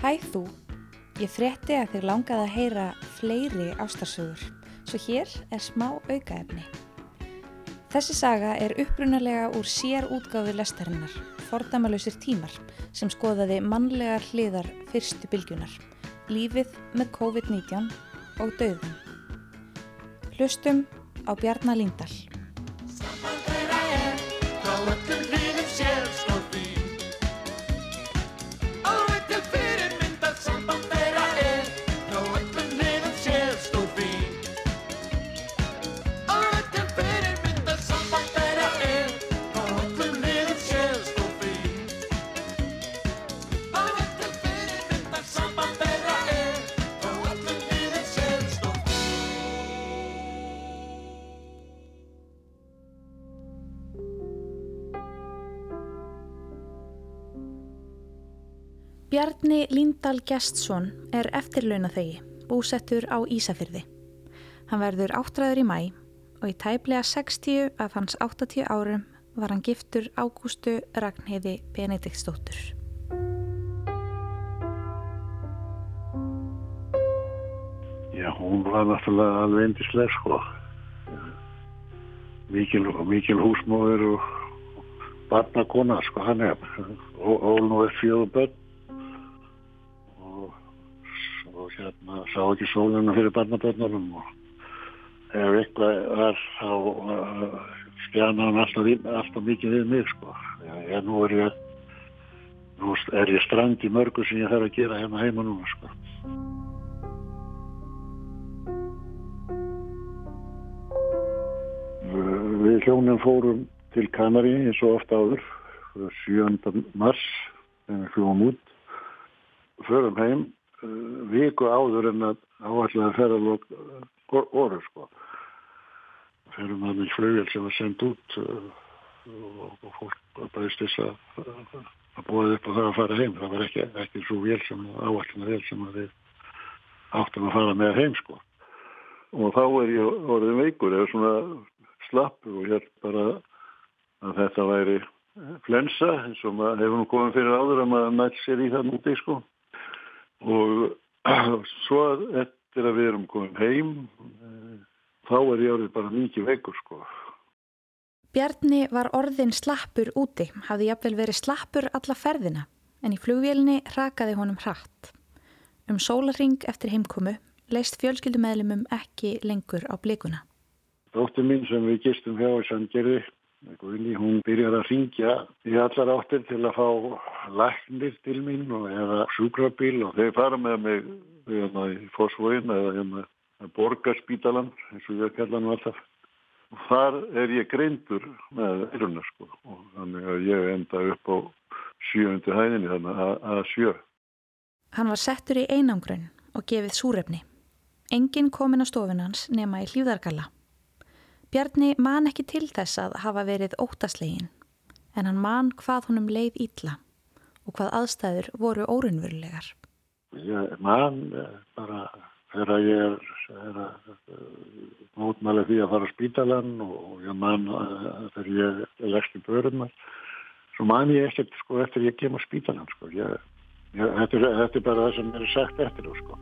Hæ þú, ég frétti að þér langaði að heyra fleiri ástarsögur, svo hér er smá aukaefni. Þessi saga er upprunalega úr sér útgáfi lestarinnar, Fordæmalösir tímar, sem skoðaði mannlegar hliðar fyrstu bylgjunar, lífið með COVID-19 og döðum. Hlustum á Bjarnar Líndal. Bjarni Líndal Gjestsson er eftirlaunathegi, búsettur á Ísafyrði. Hann verður áttræður í mæ og í tæplega 60 af hans 80 árum var hann giftur Ágústu Ragnheiði Benediktsdóttur. Já, hún var náttúrulega alveg endislega sko. Mikil, mikil húsmóður og barnakona sko hann er. Ól nú er fjögur börn hérna sá ekki sóluna fyrir barnabörnunum og ef eitthvað var þá uh, skjana hann alltaf, alltaf mikið við mig sko. Ég, nú er ég nú er ég strand í mörgu sem ég þarf að gera hérna heima núna sko. Við hjónum fórum til Kanari eins og ofta áður 7. mars þegar við fljóðum út förum heim viku áður en að áallega ferðalók uh, sko. Ferum að mjög flugvel sem var sendt út uh, og fólk bæðist þess að að búið upp á það að fara heim. Það var ekki, ekki svo vel sem áallega vel sem við áttum að fara með heim sko. Og þá er ég orðin veikur eða svona slapp og er bara að þetta væri flensa eins og maður hefur nú komið fyrir áður að maður nætt sér í það núti sko og svo eftir að við erum komin heim þá er ég orðið bara mikið veikur sko. Bjarni var orðin slappur úti, hafði jafnvel verið slappur alla ferðina en í flugvélni rakaði honum hratt. Um sólaring eftir heimkomu leist fjölskyldumæðlumum ekki lengur á blikuna. Dóttir mín sem við gistum hjá í Sandgerði Guðni, hún byrjar að ringja í allar áttir til að fá læknir til mín og eða sjúkrabíl og þeir fara með mig hérna í Fossvóin eða hérna borgarspítalan eins og ég kalla hann alltaf. Og þar er ég greindur með eiruna sko og þannig að ég enda upp á sjöundi hæðinni þannig að, sjö. Hann var settur í einangrun og gefið súrefni. Engin komin á stofunans nema í hlýðargalla. Bjarni man ekki til þess að hafa verið óttaslegin en hann man hvað honum leið ítla og hvað aðstæður voru órunverulegar. Ég man eh, bara þegar ég er, er að mótmæla því að fara á spítalan og ég man eh, þegar ég er legst í börnum svo man ég ekkert sko eftir ég kem á spítalan sko. Ég, ég, þetta, er, þetta er bara það sem er sagt eftir þú sko.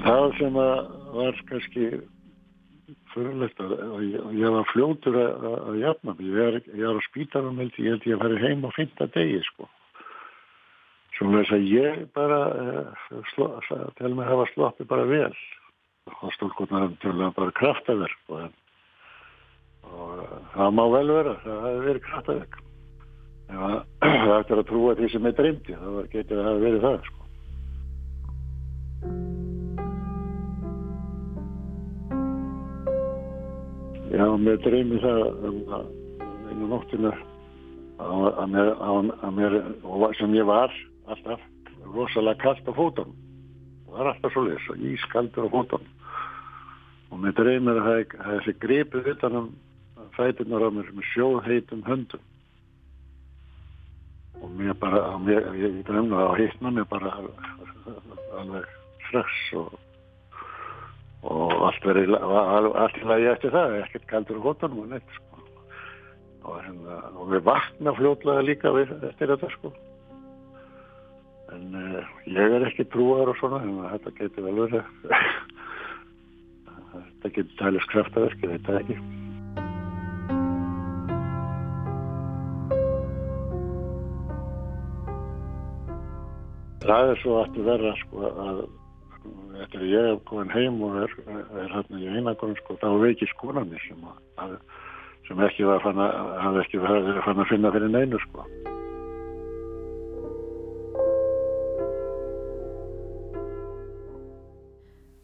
Það sem var kannski fyrirlegt að ég var fljótur að, að jafna mig. Ég er, ég er á spítarum held ég held ég að fara heim á fynda degi sko. Svona þess að ég bara uh, sló, til mig hafa sloppið bara vel. Það stólkotnar um bara kraftaverk sko. og, og það má vel vera, það hefur verið kraftaverk. Það ættir að trúa því sem er dreymdi, það getur að hafa verið það sko. Já, mér dreymi það einu nóttina að mér, að mér, sem ég var alltaf rosalega kallt á fótunum. Það var alltaf svo leiðis og ískaldur á fótunum. Og mér dreymir að það hefði gripið utan um fætunar á mér með sjóðheitum höndum. Og mér bara, mér, ég dreymna að hittna mér bara alveg strax og og allt verið allt í lagi eftir það, ekkert kaldur á hóttanum og neitt sko. og, hérna, og við vakna fljóðlega líka við, eftir þetta sko. En uh, ég er ekki trúar og svona en þetta getur vel verið. Þetta getur tælist kraftaverk ég veit það ekki. Það er svo aftur verða sko að eftir að ég hef komin heim og er, er hérna í einagunum sko, þá veiki skonarnir sem, að, sem ekki var fann að, hafði ekki verið fann að finna fyrir neinu sko.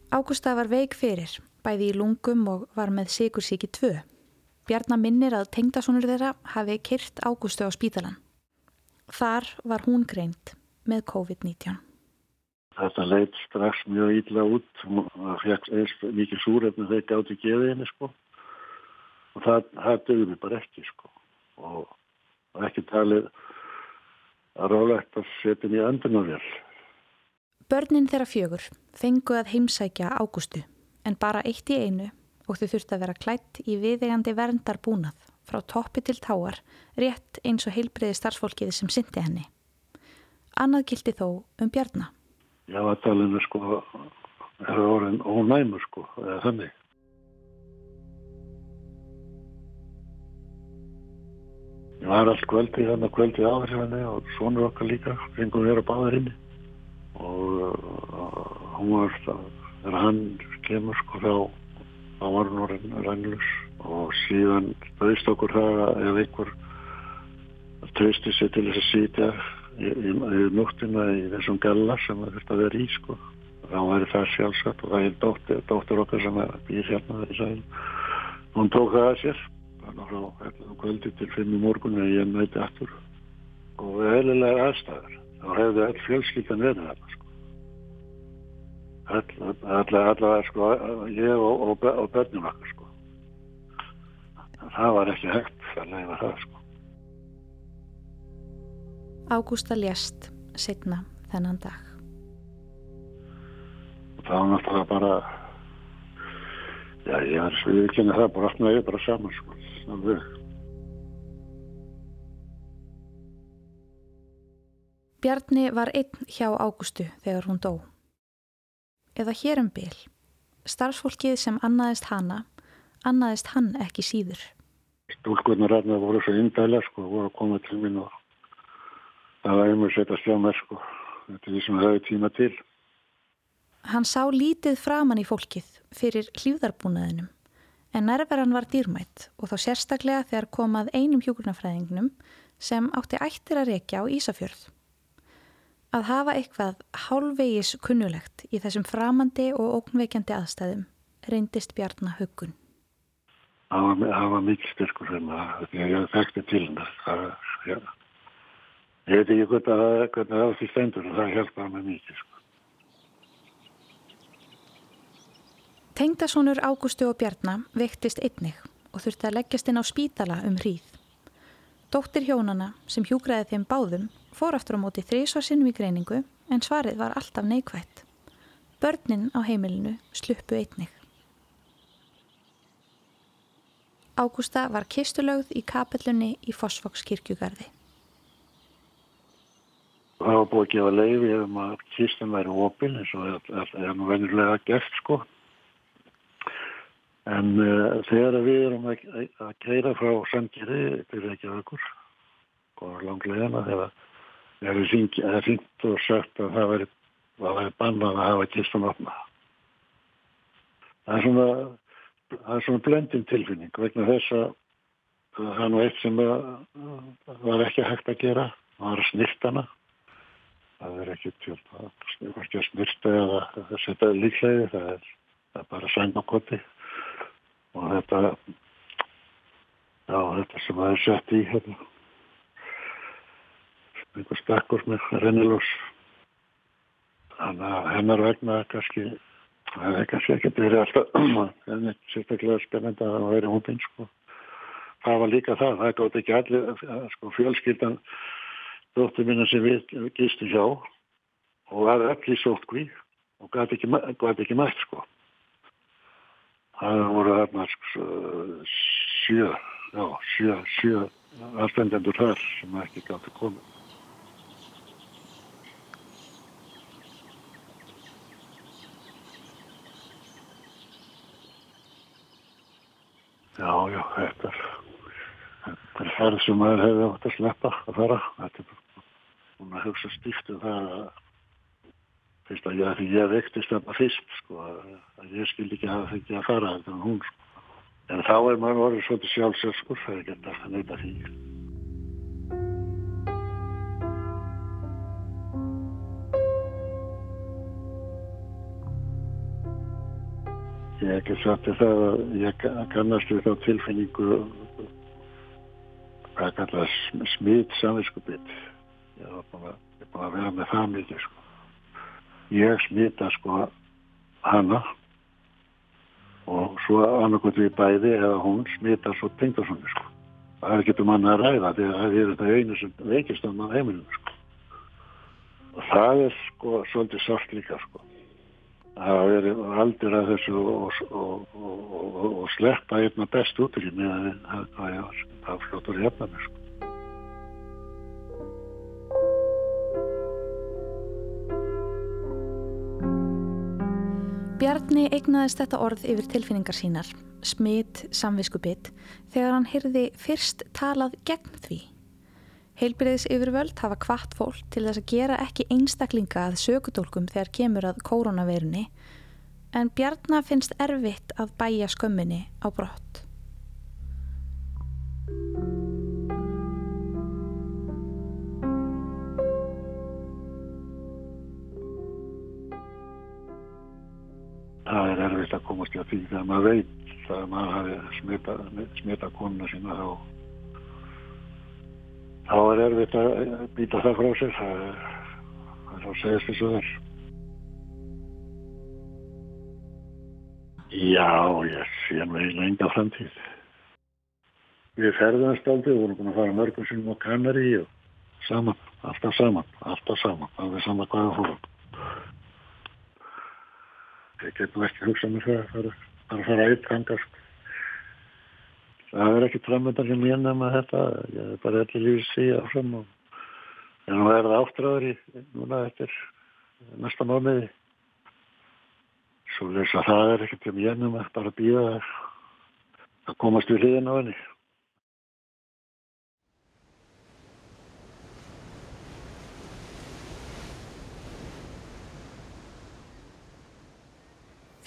Ágústa var veik fyrir, bæði í lungum og var með sigursíki 2. Bjarnar minnir að tengdasónur þeirra hafi kyrt Ágústu á spítalan. Þar var hún greint með COVID-19 þetta leitt strax mjög ítla út. Það fekk eins mikið súrefni þegar það gátt í geði henni sko. Og það, það dögum við bara ekki sko. Og ekki talið að rálegt að setja henni í öndunarvél Börnin þeirra fjögur fengu að heimsækja ágústu en bara eitt í einu og þau þurfti að vera klætt í viðegandi verndarbúnað frá toppi til táar rétt eins og heilbreyði starfsfólkið sem syndi henni. Annað kildi þó um bjarnar já að talinu sko er orðin ónæmur sko eða þannig. Ég var allt kvöldi þannig kvöldi áður henni og svonur okkar líka fengum við að báða henni og uh, hún var þegar hann kemur sko þá þá var hún orðin rænlus og síðan auðst okkur það að ef einhver trösti sér til þess að sýtja yfir nóttina í þessum galla sem það þurfti að vera í sko. þá væri það sjálfsagt og það er dóttir, dóttir okkar sem býr hérna í sæl hún tók það að sér þannig frá hérna, kvöldi til fimm í morgun eða ég næti aftur og við heililega aðstæður þá hefði all fjölskyldan verið þarna sko. allavega all, sko, ég og, og, og börnum okkar sko. það var ekki hægt að leiða það sko Ágústa lést setna þennan dag. Það var náttúrulega bara, já ég er ekki en það bara allt með ég bara saman sko. Alveg. Bjarni var einn hjá Ágústu þegar hún dó. Eða hér um byl, starfsfólkið sem annaðist hana, annaðist hann ekki síður. Stúlkurnar aðna voru svo indæla sko, voru að koma til minn og það var set að sjá mér sko. Þetta er því sem það hefur tíma til. Hann sá lítið framann í fólkið fyrir hlýðarbúnaðinum en nærveran var dýrmætt og þá sérstaklega þegar komað einum hjókurnafræðingnum sem átti ættir að rekja á Ísafjörð. Að hafa eitthvað hálfvegis kunnulegt í þessum framandi og ógnveikjandi aðstæðum reyndist Bjarnar Huggun. Það var, mikil styrkur sem að ég þekkti til það, ja. Ég veit ekki hvernig það, hvernig það því stendur og það hjálpaði mig mikið. Sko. Tengdasónur Ágústu og Bjarnar vektist einnig og þurfti að leggjast inn á spítala um hríð. Dóttir hjónana sem hjúgraði þeim báðum fór aftur á móti þrísvarsinnum í greiningu en svarið var alltaf neikvætt. Börnin á heimilinu sluppu einnig. Ágústa var kistulögð í kapellunni í Fossvoks kirkjugarði það var búið að gefa leiði ef maður kistin væri opil eins og það er nú venjulega gert sko. En uh, þegar við erum að, að keira frá Sandgeri til Reykjavíkur og langlegina þegar það er fint og sagt að það væri, væri bannað að hafa kistin opna. Það er svona það er svona blendin tilfinning vegna þess að það er nú eitt sem var ekki hægt að gera það var snirtana það er ekki til að smyrta eða að setja líklegið, það er, það er bara sængakoti. Og þetta já, þetta sem það er sett í hérna. Einhver stakkur með rennilós. Þannig að hennar vegna kannski það er kannski ekki byrja alltaf en sérstaklega spennend að það væri hópin sko. Það var líka það, það gátt ekki allir sko fjölskyldan dóttur minna sem við gistum hjá og var öll í sótkví og gæti ekki, ekki mætt sko Það voru þarna sjö, já, sjö, sjö aðstendendur þar sem ekki gæti komið. Já, já, þetta er ferð sem maður hefði átt að sleppa að fara. Þetta er búin að hugsa stíft um það að fyrst að ég, ég vektist þarna fyrst, sko, að ég skildi ekki að það fengi að fara þetta en hún, sko. En þá er maður orðið svolítið sjálfsöskur, það er ekki að neyta því. Ég hef ekki sagt það að ég kannast við þá tilfinningu hvað kallast smitt samvinskubitt. Ég hef búin að vera með það mikið, sko. Ég smita, sko, hana og svo annarkot við bæði eða hún smita svo tengdarsónu sko. Það er ekki um annað að ræða því að það er þetta einu sem veikist á maður heimilinu sko. Og það er sko svolítið sátt líka sko. Það er aldrei að þessu og, og, og, og sleppa einna best út í með að það fljóttur hefna mér sko. Bjarni eignaðist þetta orð yfir tilfinningar sínar, smitt samviskubitt, þegar hann hyrði fyrst talað gegn því. Heilbyrðis yfirvöld hafa kvart fólk til þess að gera ekki einstaklinga að sökudólkum þegar kemur að koronaveirunni, en Bjarni finnst erfitt að bæja skömminni á brott. Það er erfitt að komast að því þegar maður veit. Að maður hafi smita, smita konuna sína þá þá er erfitt að býta það frá sér. Það er, það er að segja þess að þess Já, ég sé nú eiginlega enga framtíð. Við ferðast aldrei, við vorum búin að fara mörgum sinum á Kanari og saman, alltaf saman, alltaf saman, það er saman hvaða fórum ég get nú ekki hugsað mér það að fara að fara að yttranga sko. það er ekki framöndan sem ég nefna þetta ég er bara allir lífið síðan áfram og en nú er það áttræður í núna eftir næsta mánuði svo þess að það er ekkert sem ég nefna bara að býða að komast við hliðin á henni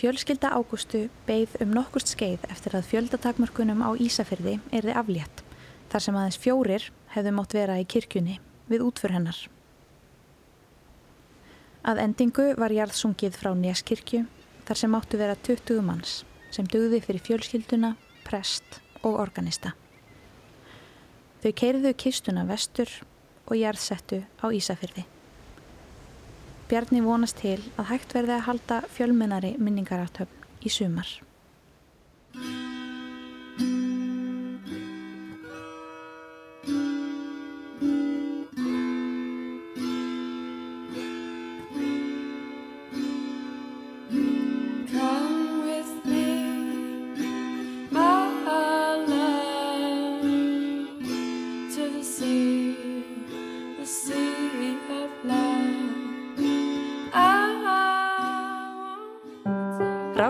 Fjölskylda Ágústu beigð um nokkurt skeið eftir að fjöldatakmörkunum á Ísafyrði erði aflétt, þar sem aðeins fjórir hefðu mótt vera í kirkjunni við útför hennar. Að endingu var jarðsungið frá Neskirkju, þar sem áttu vera 20 manns, sem dögði fyrir fjölskylduna, prest og organista. Þau keirðu kistuna vestur og jarðsettu á Ísafyrði. Bjarni vonast til að hægt verði að halda fjölmennari minningaráttöfn í sumar.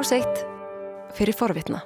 Rás eitt fyrir forvitna.